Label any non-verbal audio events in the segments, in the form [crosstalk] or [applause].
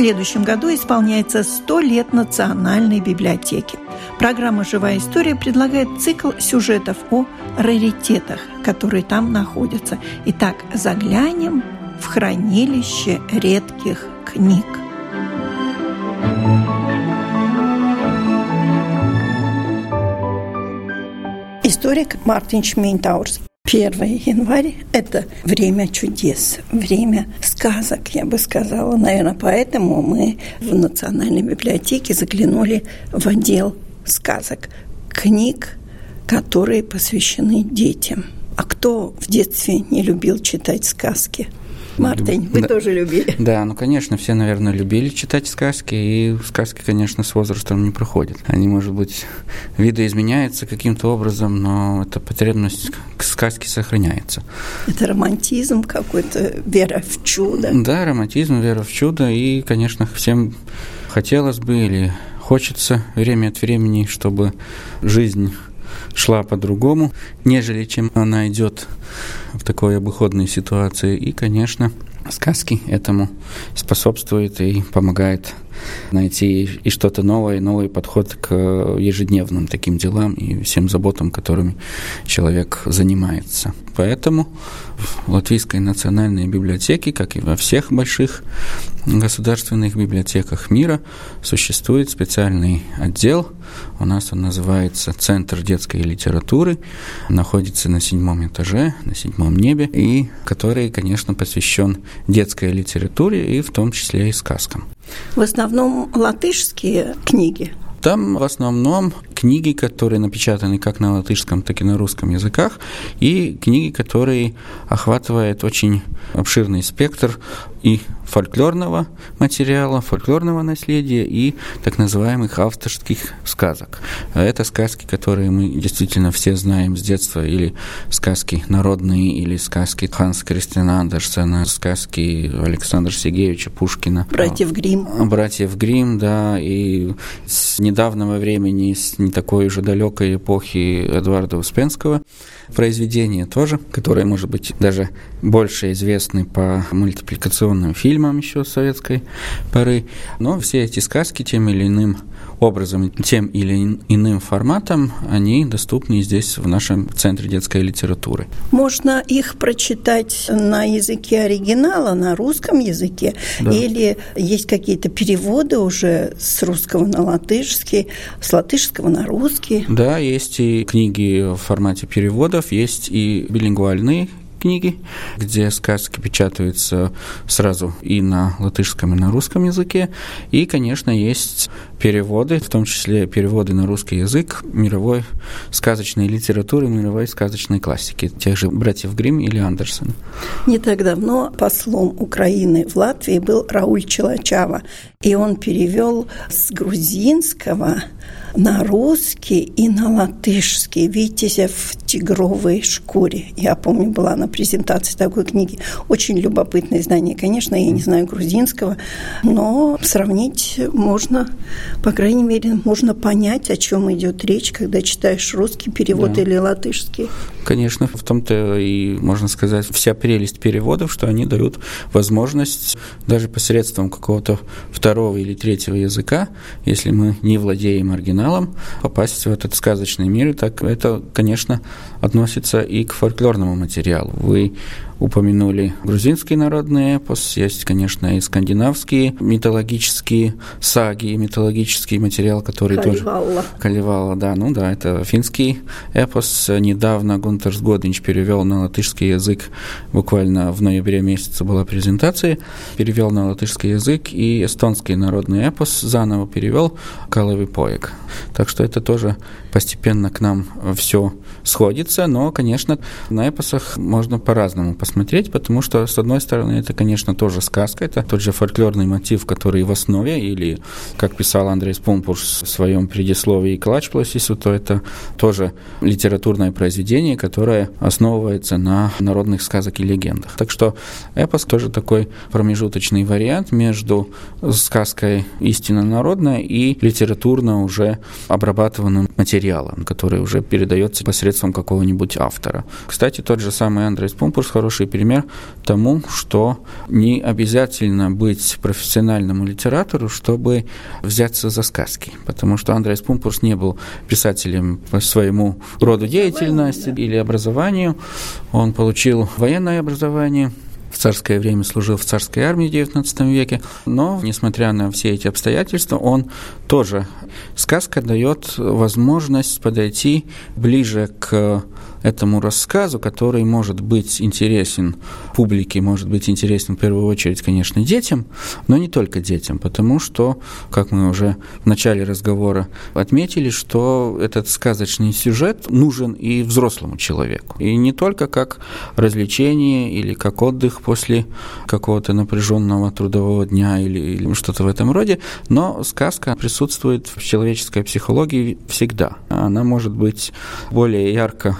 Следующем году исполняется 100 лет Национальной библиотеки. Программа «Живая история» предлагает цикл сюжетов о раритетах, которые там находятся. Итак, заглянем в хранилище редких книг. Историк Мартин Шмейнтаурс 1 января – это время чудес, время сказок, я бы сказала. Наверное, поэтому мы в Национальной библиотеке заглянули в отдел сказок, книг, которые посвящены детям. А кто в детстве не любил читать сказки – Мартин, вы да. тоже любили. Да, ну, конечно, все, наверное, любили читать сказки, и сказки, конечно, с возрастом не проходят. Они, может быть, видоизменяются каким-то образом, но эта потребность к сказке сохраняется. Это романтизм какой-то, вера в чудо. Да, романтизм, вера в чудо, и, конечно, всем хотелось бы или хочется время от времени, чтобы жизнь шла по-другому, нежели чем она идет в такой обыходной ситуации. И, конечно, сказки этому способствуют и помогают найти и что-то новое, новый подход к ежедневным таким делам и всем заботам, которыми человек занимается. Поэтому в Латвийской национальной библиотеке, как и во всех больших государственных библиотеках мира, существует специальный отдел. У нас он называется Центр детской литературы, находится на седьмом этаже, на седьмом небе, и который, конечно, посвящен детской литературе и в том числе и сказкам. В основном латышские книги. Там в основном книги, которые напечатаны как на латышском, так и на русском языках, и книги, которые охватывают очень обширный спектр и фольклорного материала, фольклорного наследия и так называемых авторских сказок. Это сказки, которые мы действительно все знаем с детства, или сказки народные, или сказки Ханса Кристина Андерсена, сказки Александра Сергеевича Пушкина. Братьев Грим. Братьев Грим, да, и с недавнего времени, с не такой уже далекой эпохи Эдуарда Успенского произведения тоже, которые, может быть, даже больше известны по мультипликационным фильмам еще советской поры. Но все эти сказки тем или иным образом, тем или иным форматом, они доступны здесь, в нашем Центре детской литературы. Можно их прочитать на языке оригинала, на русском языке, да. или есть какие-то переводы уже с русского на латышский, с латышского на русский? Да, есть и книги в формате переводов, есть и билингвальные книги, где сказки печатаются сразу и на латышском, и на русском языке. И, конечно, есть переводы, в том числе переводы на русский язык мировой сказочной литературы, мировой сказочной классики, тех же братьев Грим или Андерсона. Не так давно послом Украины в Латвии был Рауль Челачава, и он перевел с грузинского на русский и на латышский «Витязя в тигровой шкуре». Я помню, была на презентации такой книги. Очень любопытное издание. Конечно, я не знаю грузинского, но сравнить можно, по крайней мере, можно понять, о чем идет речь, когда читаешь русский перевод да. или латышский. Конечно, в том-то и, можно сказать, вся прелесть переводов, что они дают возможность даже посредством какого-то второго или третьего языка, если мы не владеем оригиналом, попасть в этот сказочный мир. И так это, конечно, относится и к фольклорному материалу. вы упомянули грузинский народный эпос, есть, конечно, и скандинавские митологические саги, митологический материал, который Каливалла. тоже... Каливалла. да, ну да, это финский эпос. Недавно Гунтерс Годинч перевел на латышский язык, буквально в ноябре месяце была презентация, перевел на латышский язык, и эстонский народный эпос заново перевел Каловый поек. Так что это тоже постепенно к нам все сходится, но, конечно, на эпосах можно по-разному посмотреть, потому что, с одной стороны, это, конечно, тоже сказка, это тот же фольклорный мотив, который в основе, или, как писал Андрей Спумпурс в своем предисловии к Лачпласису, то это тоже литературное произведение, которое основывается на народных сказок и легендах. Так что эпос тоже такой промежуточный вариант между сказкой истинно народной и литературно уже обрабатыванным материалом, который уже передается посредством какого-нибудь автора. Кстати, тот же самый Андрей Спумпурс хороший пример тому, что не обязательно быть профессиональному литератору, чтобы взяться за сказки, потому что Андрей Спумпурс не был писателем по своему роду деятельности или образованию. Он получил военное образование, в царское время служил в царской армии в XIX веке, но, несмотря на все эти обстоятельства, он тоже, сказка дает возможность подойти ближе к этому рассказу, который может быть интересен публике, может быть интересен в первую очередь, конечно, детям, но не только детям, потому что, как мы уже в начале разговора отметили, что этот сказочный сюжет нужен и взрослому человеку. И не только как развлечение или как отдых после какого-то напряженного трудового дня или, или что-то в этом роде, но сказка присутствует в человеческой психологии всегда. Она может быть более ярко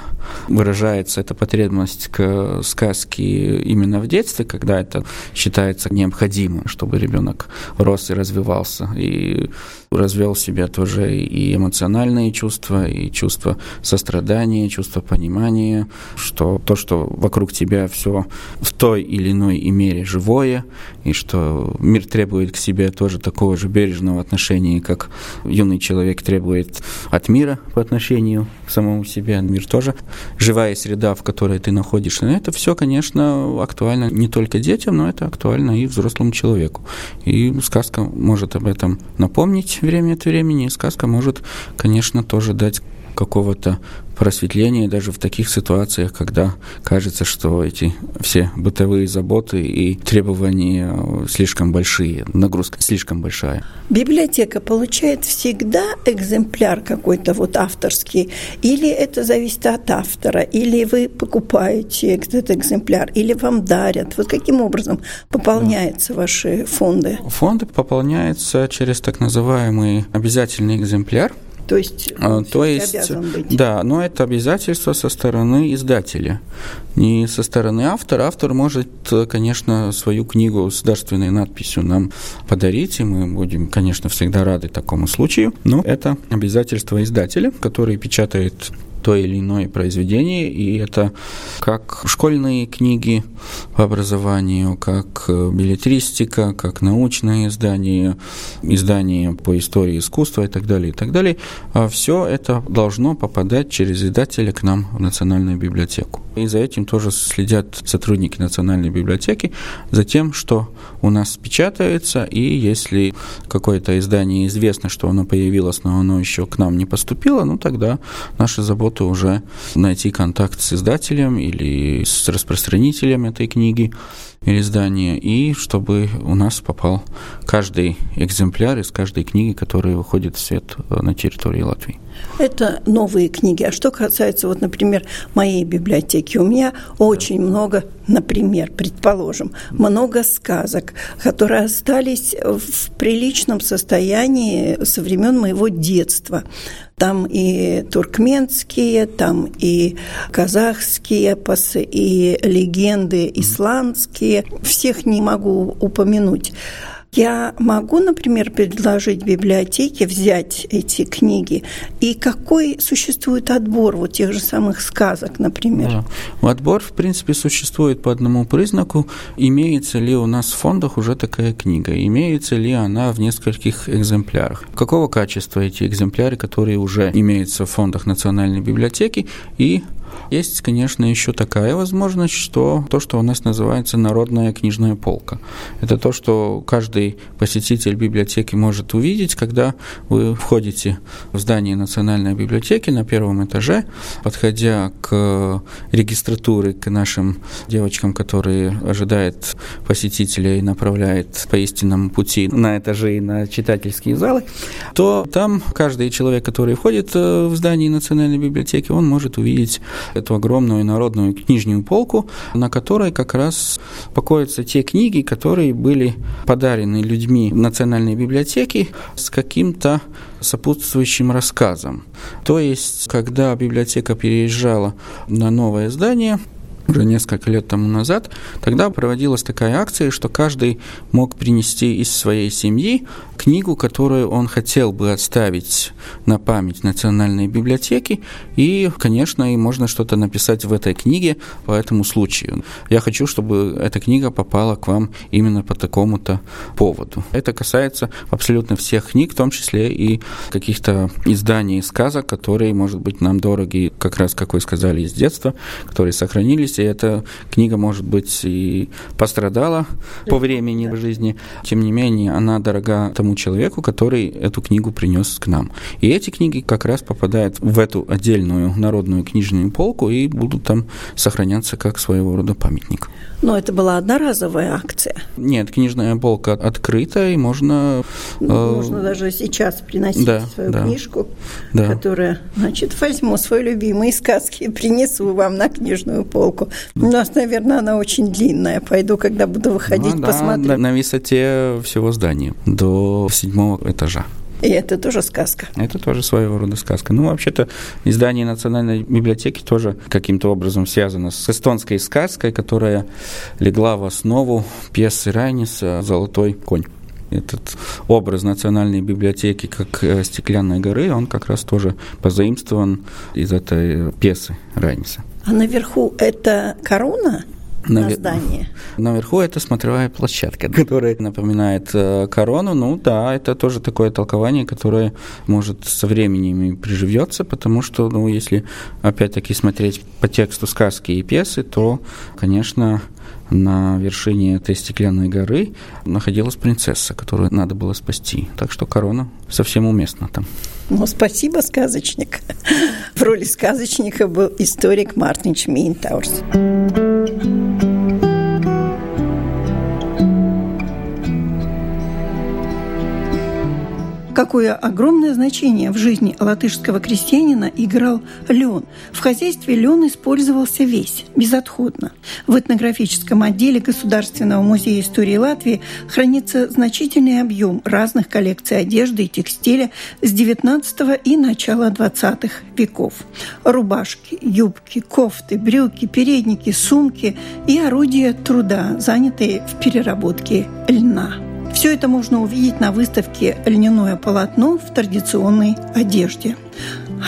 выражается эта потребность к сказке именно в детстве, когда это считается необходимым, чтобы ребенок рос и развивался, и развел в себе тоже и эмоциональные чувства, и чувство сострадания, чувство понимания, что то, что вокруг тебя все в той или иной мере живое, и что мир требует к себе тоже такого же бережного отношения, как юный человек требует от мира по отношению к самому себе. Мир тоже живая среда, в которой ты находишься. Это все, конечно, актуально не только детям, но это актуально и взрослому человеку. И сказка может об этом напомнить время от времени, и сказка может, конечно, тоже дать какого-то просветления даже в таких ситуациях, когда кажется, что эти все бытовые заботы и требования слишком большие, нагрузка слишком большая. Библиотека получает всегда экземпляр какой-то вот авторский, или это зависит от автора, или вы покупаете этот экземпляр, или вам дарят. Вот каким образом пополняются да. ваши фонды? Фонды пополняются через так называемый обязательный экземпляр – то есть, а, то есть быть. Да, но это обязательство со стороны издателя. Не со стороны автора. Автор может, конечно, свою книгу с дарственной надписью нам подарить, и мы будем, конечно, всегда рады такому случаю. Но это обязательство издателя, который печатает то или иное произведение, и это как школьные книги по образованию, как э, билетристика, как научное издание, издание по истории искусства и так далее, и так далее. А все это должно попадать через издателя к нам в Национальную библиотеку. И за этим тоже следят сотрудники Национальной библиотеки, за тем, что у нас печатается, и если какое-то издание известно, что оно появилось, но оно еще к нам не поступило, ну тогда наша забота уже найти контакт с издателем или с распространителем этой книги или издания, и чтобы у нас попал каждый экземпляр из каждой книги, которая выходит в свет на территории Латвии. Это новые книги. А что касается, вот, например, моей библиотеки, у меня очень много, например, предположим, много сказок, которые остались в приличном состоянии со времен моего детства. Там и туркменские, там и казахские эпосы, и легенды исландские. Всех не могу упомянуть. Я могу, например, предложить библиотеке взять эти книги, и какой существует отбор вот тех же самых сказок, например? Да. Отбор, в принципе, существует по одному признаку. Имеется ли у нас в фондах уже такая книга? Имеется ли она в нескольких экземплярах? Какого качества эти экземпляры, которые уже имеются в фондах Национальной библиотеки и есть, конечно, еще такая возможность, что то, что у нас называется народная книжная полка. Это то, что каждый посетитель библиотеки может увидеть, когда вы входите в здание Национальной библиотеки на первом этаже, подходя к регистратуре, к нашим девочкам, которые ожидают посетителя и направляют по истинному пути на этажи и на читательские залы, то там каждый человек, который входит э, в здание Национальной библиотеки, он может увидеть эту огромную народную книжную полку, на которой как раз покоятся те книги, которые были подарены людьми Национальной библиотеки с каким-то сопутствующим рассказом. То есть, когда библиотека переезжала на новое здание, уже несколько лет тому назад, тогда проводилась такая акция, что каждый мог принести из своей семьи книгу, которую он хотел бы оставить на память Национальной библиотеки, и, конечно, и можно что-то написать в этой книге по этому случаю. Я хочу, чтобы эта книга попала к вам именно по такому-то поводу. Это касается абсолютно всех книг, в том числе и каких-то изданий сказок, которые, может быть, нам дороги, как раз, как вы сказали, из детства, которые сохранились, и эта книга, может быть, и пострадала по времени в жизни. Тем не менее, она дорога тому человеку, который эту книгу принес к нам. И эти книги как раз попадают в эту отдельную народную книжную полку и будут там сохраняться как своего рода памятник. Но это была одноразовая акция. Нет, книжная полка открыта, и можно... Ну, можно э, даже сейчас приносить да, свою да, книжку, да. которая, значит, возьму свои любимые сказки и принесу вам на книжную полку. У нас, наверное, она очень длинная. Пойду, когда буду выходить, ну, посмотрю. Да, на высоте всего здания до седьмого этажа. И это тоже сказка. Это тоже своего рода сказка. Ну, вообще-то, издание Национальной библиотеки тоже каким-то образом связано с эстонской сказкой, которая легла в основу пьесы Райниса «Золотой конь». Этот образ Национальной библиотеки как э, стеклянной горы, он как раз тоже позаимствован из этой пьесы Райниса. А наверху это корона? на здание? Наверху это смотровая площадка, [laughs] которая напоминает э, корону. Ну да, это тоже такое толкование, которое может со временем и приживется, потому что, ну, если опять-таки смотреть по тексту сказки и пьесы, то, конечно, на вершине этой стеклянной горы находилась принцесса, которую надо было спасти. Так что корона совсем уместна там. Ну, спасибо, сказочник. [laughs] В роли сказочника был историк Мартин Чмейнтаурс. Какое огромное значение в жизни латышского крестьянина играл лен. В хозяйстве лен использовался весь, безотходно. В этнографическом отделе Государственного музея истории Латвии хранится значительный объем разных коллекций одежды и текстиля с XIX и начала XX веков. Рубашки, юбки, кофты, брюки, передники, сумки и орудия труда, занятые в переработке льна. Все это можно увидеть на выставке «Льняное полотно в традиционной одежде».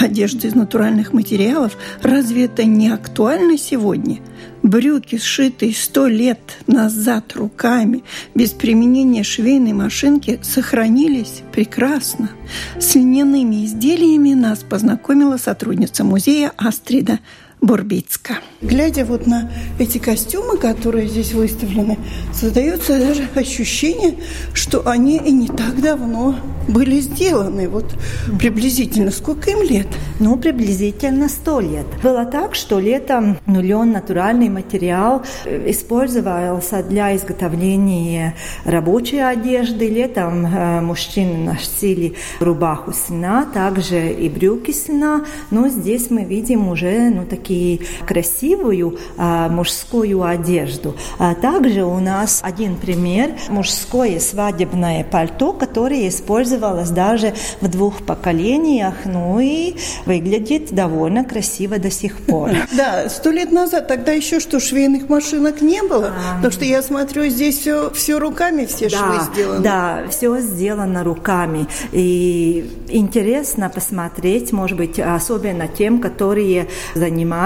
Одежда из натуральных материалов, разве это не актуально сегодня? Брюки, сшитые сто лет назад руками, без применения швейной машинки, сохранились прекрасно. С льняными изделиями нас познакомила сотрудница музея Астрида Бурбицка. Глядя вот на эти костюмы, которые здесь выставлены, создается даже ощущение, что они и не так давно были сделаны. Вот приблизительно сколько им лет? Ну, приблизительно сто лет. Было так, что летом ну, лен, натуральный материал, э, использовался для изготовления рабочей одежды. Летом э, мужчины носили рубаху сна, также и брюки сна. Но здесь мы видим уже ну, такие и красивую а, мужскую одежду. А также у нас один пример – мужское свадебное пальто, которое используется использовалась даже в двух поколениях, ну и выглядит довольно красиво до сих пор. [laughs] Да, сто лет назад тогда еще что, швейных машинок не было? А... Потому что я смотрю, здесь все, все руками, все да, швы сделаны. Да, все сделано руками. И интересно посмотреть, может быть, особенно тем, которые занимаются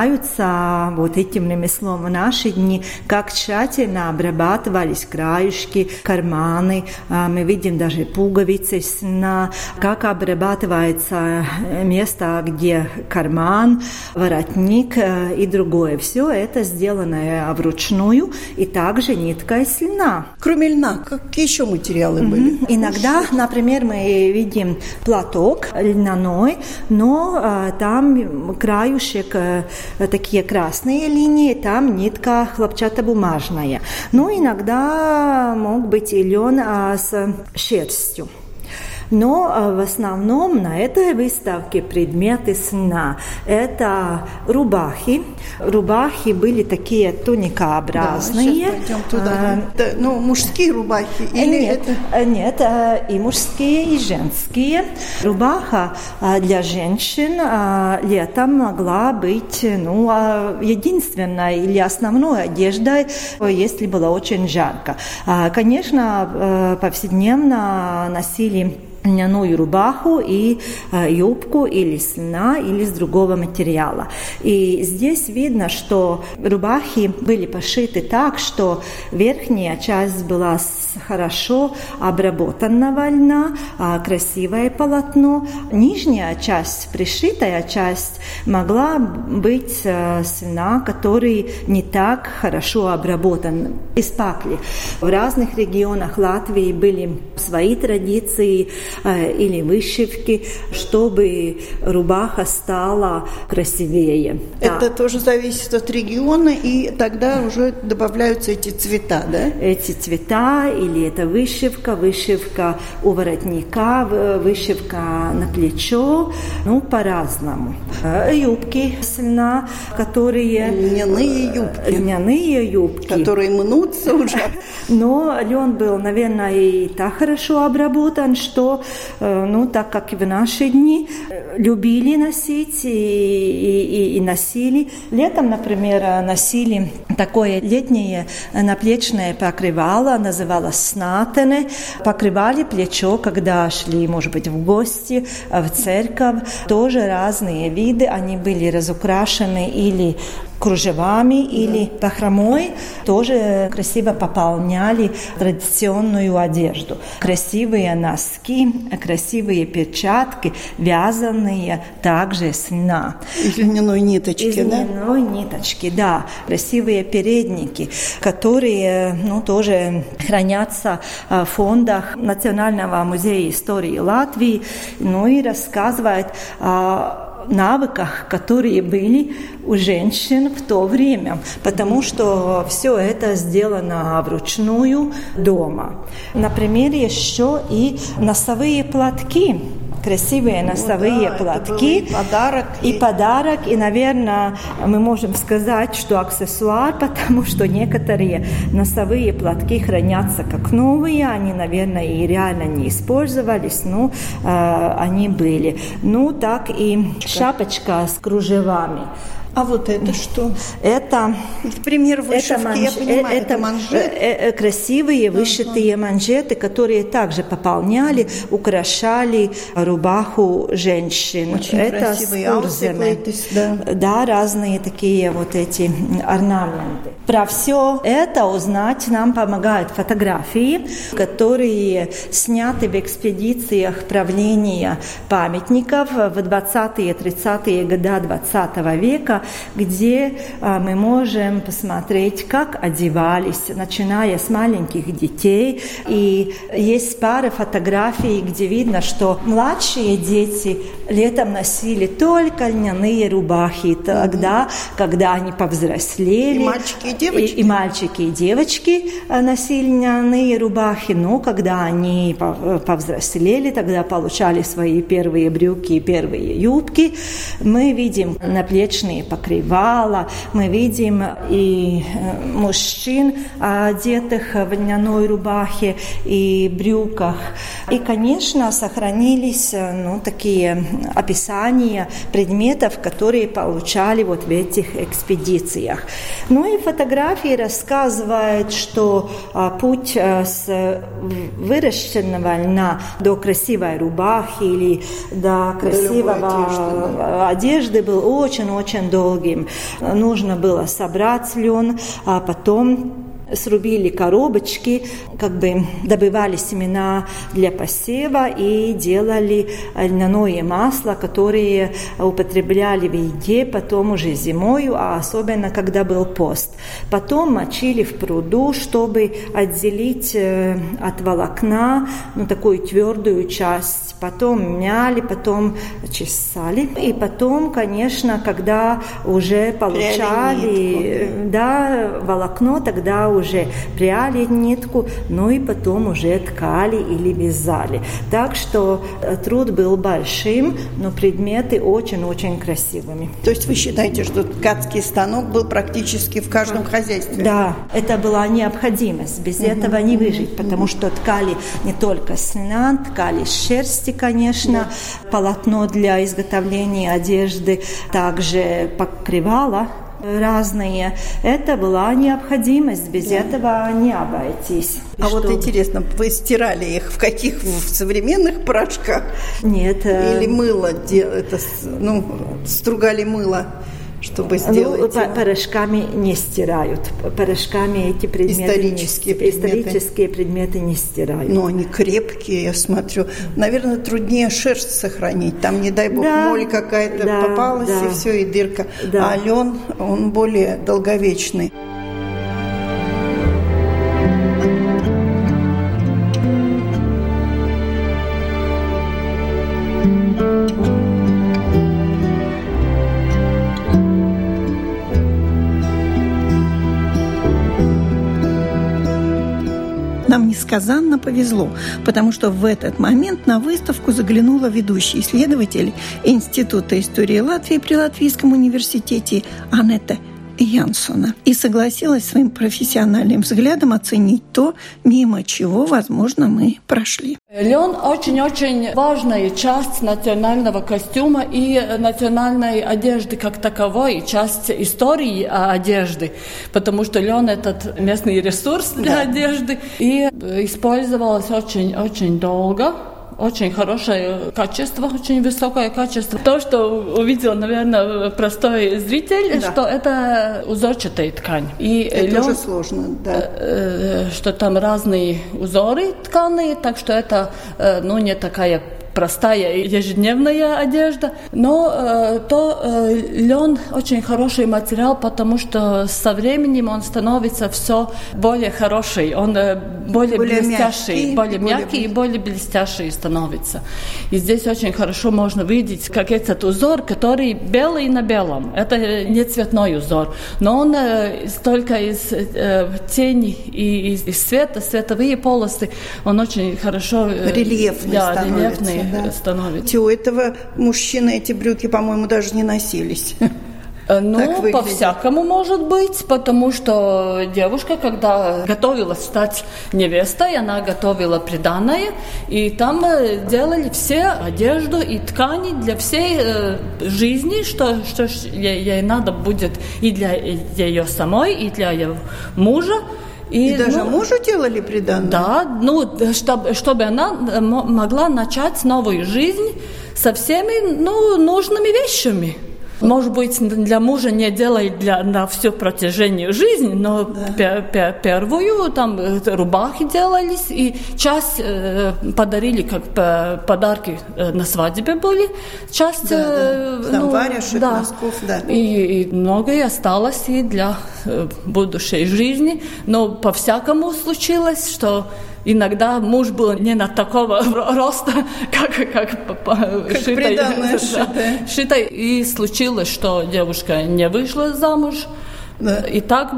вот этим ремеслом в наши дни, как тщательно обрабатывались краешки, карманы. А, мы видим даже пуговицы на как обрабатывается место, где карман, воротник э, и другое. Все это сделано вручную и также нитка из льна. Кроме льна, какие еще материалы mm-hmm. были? Иногда, например, мы видим платок льняной, но а, там краюшек такие красные линии, там нитка хлопчатобумажная. Но иногда мог быть и лен а, с шерстью. Но а, в основном на этой выставке предметы сна. Это рубахи. Рубахи были такие туникообразные. Да, туда. А, да, ну, мужские рубахи или нет, это? Э, нет, э, и мужские, и женские. Рубаха а, для женщин летом могла быть ну, единственной или основной одеждой, если было очень жарко. Конечно, э, повседневно носили льняную рубаху и э, юбку или с льна, или с другого материала. И здесь видно, что рубахи были пошиты так, что верхняя часть была с хорошо обработанного льна, э, красивое полотно. Нижняя часть, пришитая часть, могла быть э, с льна, который не так хорошо обработан. Из пакли. В разных регионах Латвии были свои традиции, или вышивки, чтобы рубаха стала красивее. Это да. тоже зависит от региона, и тогда уже добавляются эти цвета, да? Эти цвета, или это вышивка, вышивка у воротника, вышивка на плечо, ну, по-разному. Э, юбки с льна, которые... Льняные юбки. Льняные юбки. Которые мнутся уже. [laughs] Но лен был, наверное, и так хорошо обработан, что Э, ну, так как и в наши дни, э, любили носить и, и, и носили. Летом, например, носили такое летнее наплечное покрывало, называлось снатене. Покрывали плечо, когда шли, может быть, в гости, в церковь. Тоже разные виды. Они были разукрашены или кружевами или бахромой тоже красиво пополняли традиционную одежду. Красивые носки, красивые перчатки, вязаные также с льна. Из льняной ниточки, Из да? Льняной ниточки, да. Красивые передники, которые ну, тоже хранятся в фондах Национального музея истории Латвии, ну и рассказывают о навыках, которые были у женщин в то время, потому что все это сделано вручную дома. Например, еще и носовые платки красивые носовые да, платки. И подарок. И, и подарок. И, наверное, мы можем сказать, что аксессуар, [laughs] потому что некоторые носовые платки хранятся как новые. Они, наверное, и реально не использовались, но э, они были. Ну, так и шапочка с кружевами. А вот это что? Это, пример вышивки, это, манж... я понимаю, это, это манжеты. Э, э, красивые вышитые uh-huh. манжеты, которые также пополняли, украшали рубаху женщин. Очень это красивые аусиклы, да. да, разные такие вот эти орнаменты. Про все это узнать нам помогают фотографии, которые сняты в экспедициях правления памятников в 20-30-е годы 20 века где а, мы можем посмотреть, как одевались, начиная с маленьких детей. И есть пара фотографий, где видно, что младшие дети летом носили только льняные рубахи. Тогда, когда они повзрослели. И мальчики, и девочки. И, и мальчики, и девочки а, носили льняные рубахи. Но когда они повзрослели, тогда получали свои первые брюки и первые юбки. Мы видим наплечные покрывала, мы видим видим и мужчин, одетых в льняной рубахе и брюках. И, конечно, сохранились ну, такие описания предметов, которые получали вот в этих экспедициях. Ну и фотографии рассказывают, что а, путь с выращенного льна до красивой рубахи или до красивого одежды был очень-очень долгим. Нужно было собрать лен, а потом срубили коробочки, как бы добывали семена для посева и делали льняное масло, которое употребляли в еде потом уже зимою, а особенно когда был пост. Потом мочили в пруду, чтобы отделить э, от волокна ну, такую твердую часть. Потом мяли, потом чесали. И потом, конечно, когда уже получали да, волокно, тогда уже пряли нитку, ну и потом уже ткали или вязали. Так что э, труд был большим, но предметы очень-очень красивыми. То есть вы считаете, что ткацкий станок был практически в каждом хозяйстве? Да, это была необходимость. Без угу. этого не выжить, потому что ткали не только с льна, ткали с шерсти, конечно, полотно для изготовления одежды, также покрывало разные. Это была необходимость, без да. этого не обойтись. А вот интересно, вы стирали их в каких в современных порошках? Нет. Э, Или мыло, это, ну, стругали мыло? Чтобы ну, сделать ну, порошками не стирают. Порошками эти предметы исторические, не, предметы. исторические предметы не стирают. Но они крепкие, я смотрю. Наверное, труднее шерсть сохранить. Там, не дай бог, да, моль какая-то да, попалась, да. и все, и дырка. Да. А лен, он более долговечный. Несказанно повезло, потому что в этот момент на выставку заглянула ведущий исследователь Института истории Латвии при Латвийском университете Анетта Янсона и согласилась своим профессиональным взглядом оценить то, мимо чего, возможно, мы прошли. Лен очень-очень важная часть национального костюма и национальной одежды как таковой, часть истории одежды, потому что лен этот местный ресурс для да. одежды и использовалась очень-очень долго очень хорошее качество, очень высокое качество. То, что увидел, наверное, простой зритель, да. что это узорчатая ткань. И это лен, тоже сложно, да. Э, э, что там разные узоры тканые, так что это э, ну, не такая простая ежедневная одежда, но э, то э, лен очень хороший материал, потому что со временем он становится все более хороший, он э, более, более блестящий, мягкий, более, мягкий и более блестящий становится. И здесь очень хорошо можно видеть, как этот узор, который белый на белом. Это не цветной узор, но он э, только из э, тени и из, из света, световые полосы, он очень хорошо э, рельефный, да, становится, рельефный да. становится. У этого мужчины эти брюки, по-моему, даже не носились. [laughs] Э, ну, по-всякому может быть, потому что девушка, когда готовилась стать невестой, она готовила приданное, и там э, делали все одежду и ткани для всей э, жизни, что, что ей, ей надо будет и для ее самой, и для ее мужа. И, и даже ну, мужу делали приданное? Да, ну, чтобы, чтобы она могла начать новую жизнь со всеми ну, нужными вещами. Может быть, для мужа не делает для, на все протяжение жизни, но да. пер, первую там э, рубахи делались, и часть э, подарили как подарки э, на свадьбе были, часть... Да, э, да. Ну, варежек, да. носков, да. И, и многое осталось и для э, будущей жизни, но по-всякому случилось, что иногда муж был не на такого роста, [laughs] как, как, как шитой, да, шитой. И случилось, что девушка не вышла замуж, Да. И так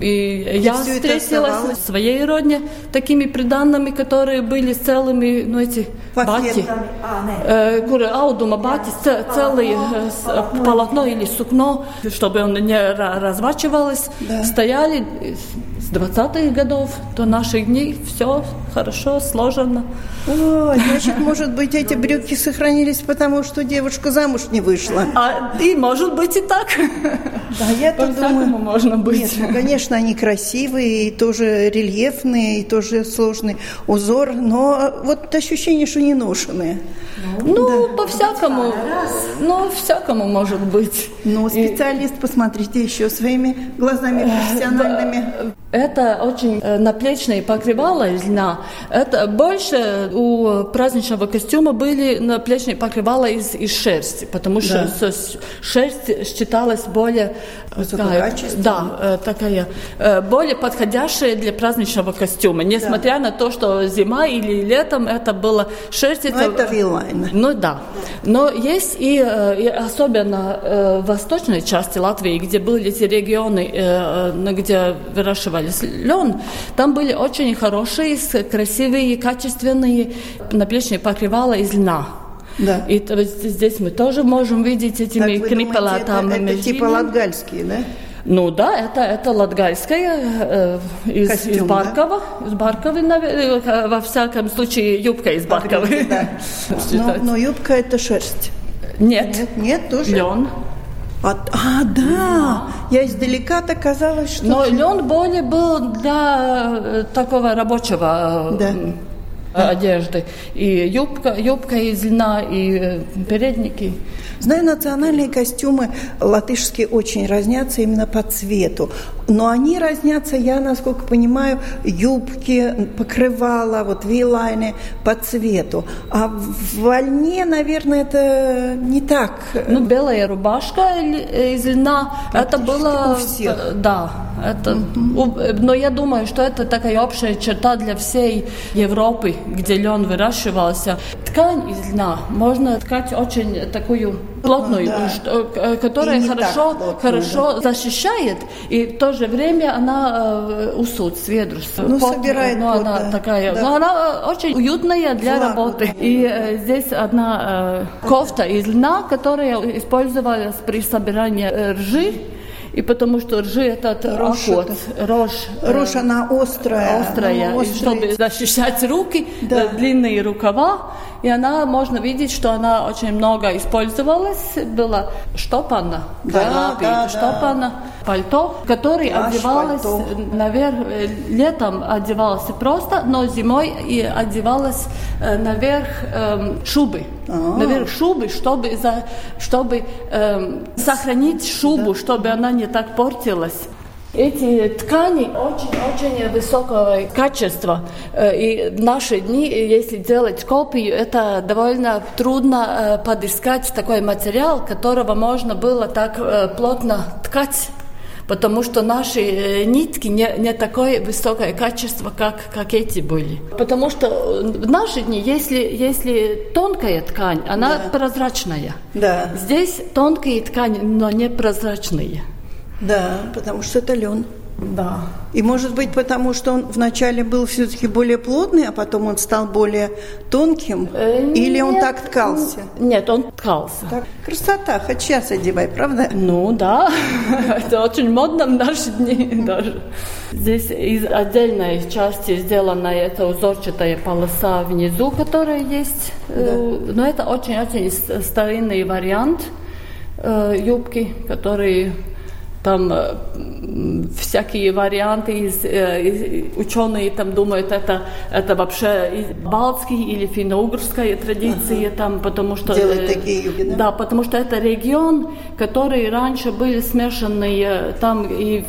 и, и я встретилась в своей родне такими приданными, которые были целыми, ну эти бати, э, куры аудума бати, целые э, полотно. или сукно, чтобы он не разворачивалось, да. стояли с 20-х годов до наших дней все хорошо, сложено. О, значит, может быть, эти брюки сохранились, потому что девушка замуж не вышла. А и может быть и так. Да, я так думаю. можно быть. Нет, ну, конечно, они красивые, и тоже рельефные, и тоже сложный узор, но вот ощущение, что не ношеные. Ну, да. по-всякому. Ну, всякому может быть. Ну, специалист, посмотрите еще своими глазами профессиональными. Это очень э, наплечные покрывала из льна. Это больше у праздничного костюма были наплечные покрывала из, из шерсти, потому что да. шерсть считалась более такая, да, э, такая э, более подходящая для праздничного костюма, несмотря да. на то, что зима или летом это было шерсть. Но это, это вилайн. Ну да. Но есть и, и особенно в восточной части Латвии, где были эти регионы, где выращивали назывались лен, там были очень хорошие, красивые, качественные наплечные покрывала из льна. Да. И то, здесь мы тоже можем видеть этими крипелатами. Это, это типа латгальские, да? Ну да, это, это латгальская э, из, Костюм, из Баркова. Да? Из Барковы, э, во всяком случае, юбка из Барковы. Да. [laughs] но, но юбка это шерсть. Нет. Нет, нет тоже. Лен. А, а да, я издалека-то казалось, что... Но лен более был для э, такого рабочего э, да. одежды. И юбка, юбка из льна, и э, передники. Знаю, национальные костюмы латышские очень разнятся именно по цвету. Но они разнятся, я, насколько понимаю, юбки, покрывала, вот вилайны по цвету. А в вольне, наверное, это не так. Ну, белая рубашка из льна, это было... У всех. Да, это, но я думаю, что это такая общая черта для всей Европы, где лен выращивался. Ткань из льна можно ткать очень такую плотную, да. что, э, которая хорошо, плотную, хорошо да. защищает, и в то же время она э, усуд, сведрус. Ну, пот, собирает но она да. такая, да. но она э, очень уютная для Ладно. работы. И э, здесь одна э, кофта из льна, которая использовалась при собирании э, ржи. И потому что ржи этот рожь, охот, рожь. Рожь, она острая. Острая, она острая. чтобы защищать руки, да. длинные рукава и она, можно видеть, что она очень много использовалась, была штопана, да, да, штопана, да. пальто, который Плащ, одевалось пальто. наверх, э, летом одевалось просто, но зимой и одевалось э, наверх э, шубы. А-а-а. Наверх шубы, чтобы, за, чтобы э, сохранить шубу, да. чтобы она не так портилась. Эти ткани очень-очень высокого качества. Э, и в наши дни, если делать копию, это довольно трудно э, подыскать такой материал, которого можно было так э, плотно ткать потому что наши нитки не, не такое высокое качество, как, как эти были. Потому что в наши дни, если, если тонкая ткань, она да. прозрачная. Да. Здесь тонкие ткани, но не прозрачные. Да, потому что это лен. Да. И может быть потому, что он вначале был все-таки более плотный, а потом он стал более тонким? Э, Или нет, он так ткался? Нет, он ткался. Так, красота, хоть сейчас одевай, правда? Ну да, [laughs] это очень модно в наши дни [laughs] даже. Здесь из отдельной части сделана эта узорчатая полоса внизу, которая есть. Э, да. Но это очень-очень старинный вариант э, юбки, который там э, всякие варианты, из, э, ученые там думают, это, это вообще балтский или финно-угорская традиция, ага. там, потому что... Делают э, такие юги, да? Да, потому что это регион, который раньше были смешанные, там, и,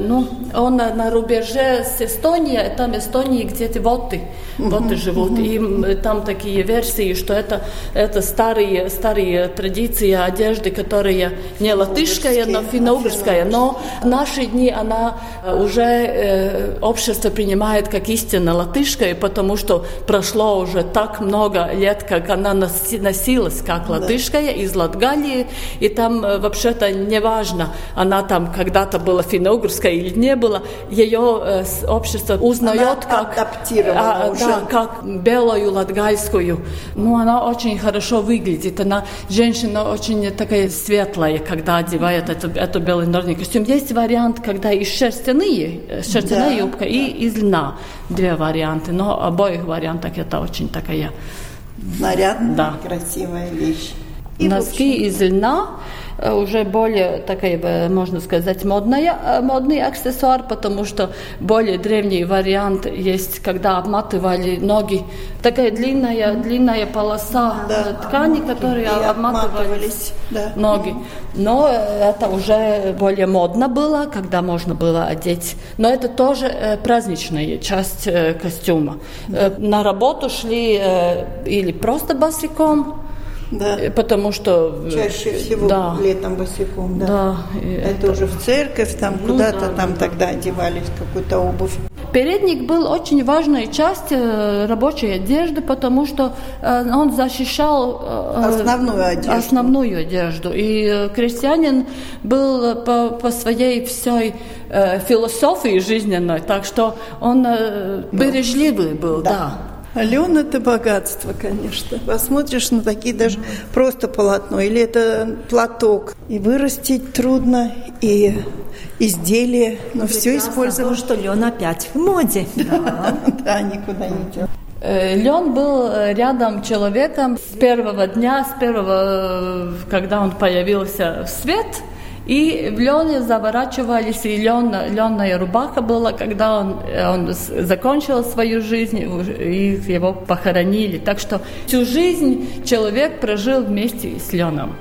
ну, он на, на рубеже с Эстонией, там Эстонии где-то воты, воты живут, и там такие версии, что это, это старые, старые традиции одежды, которые не латышская, но финно-угорская такая. Но в наши дни она уже э, общество принимает как истинно латышская, потому что прошло уже так много лет, как она носилась как латышская из Латгалии, и там э, вообще-то не важно, она там когда-то была финно-угрская или не была, ее э, общество узнает она как, а, уже. Да, как белую латгальскую. Ну, она очень хорошо выглядит, она женщина очень такая светлая, когда одевает эту, эту белый норный костюм. Есть вариант, когда и шерстяные, э, шерстяная да. юбка, и из льна. Две варианты, но обоих вариантах это очень такая нарядная, да. красивая вещь. И Носки из льна уже более такая, можно сказать, модная, модный аксессуар, потому что более древний вариант есть, когда обматывали ноги. Такая длинная, длинная полоса да. ткани, которые обматывались да. ноги. Но это уже более модно было, когда можно было одеть. Но это тоже праздничная часть костюма. Да. На работу шли или просто босиком, да. Э, потому что... Э, Чаще всего да. летом босиком, да. да это, это уже в церковь, там ну, куда-то да, там да. тогда одевались какую-то обувь. Передник был очень важной частью э, рабочей одежды, потому что он защищал основную одежду. Основную одежду. И крестьянин был по, по своей всей философии жизненной, так что он бережливый был, да. да. Лен – это богатство, конечно. Посмотришь на такие даже просто полотно, или это платок. И вырастить трудно, и изделие, но все использовать. что лен опять в моде. [laughs] Да, никуда не идет. Э, Лен был э, рядом человеком с первого дня, с первого, э, когда он появился в свет – и в лене заворачивались, и лен, ленная рубаха была, когда он, он закончил свою жизнь, и его похоронили. Так что всю жизнь человек прожил вместе с леном.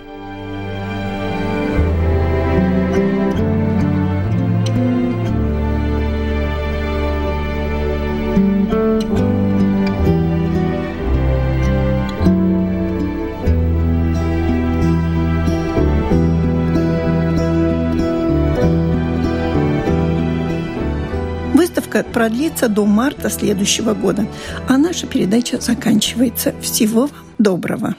Продлится до марта следующего года, а наша передача заканчивается. Всего вам доброго!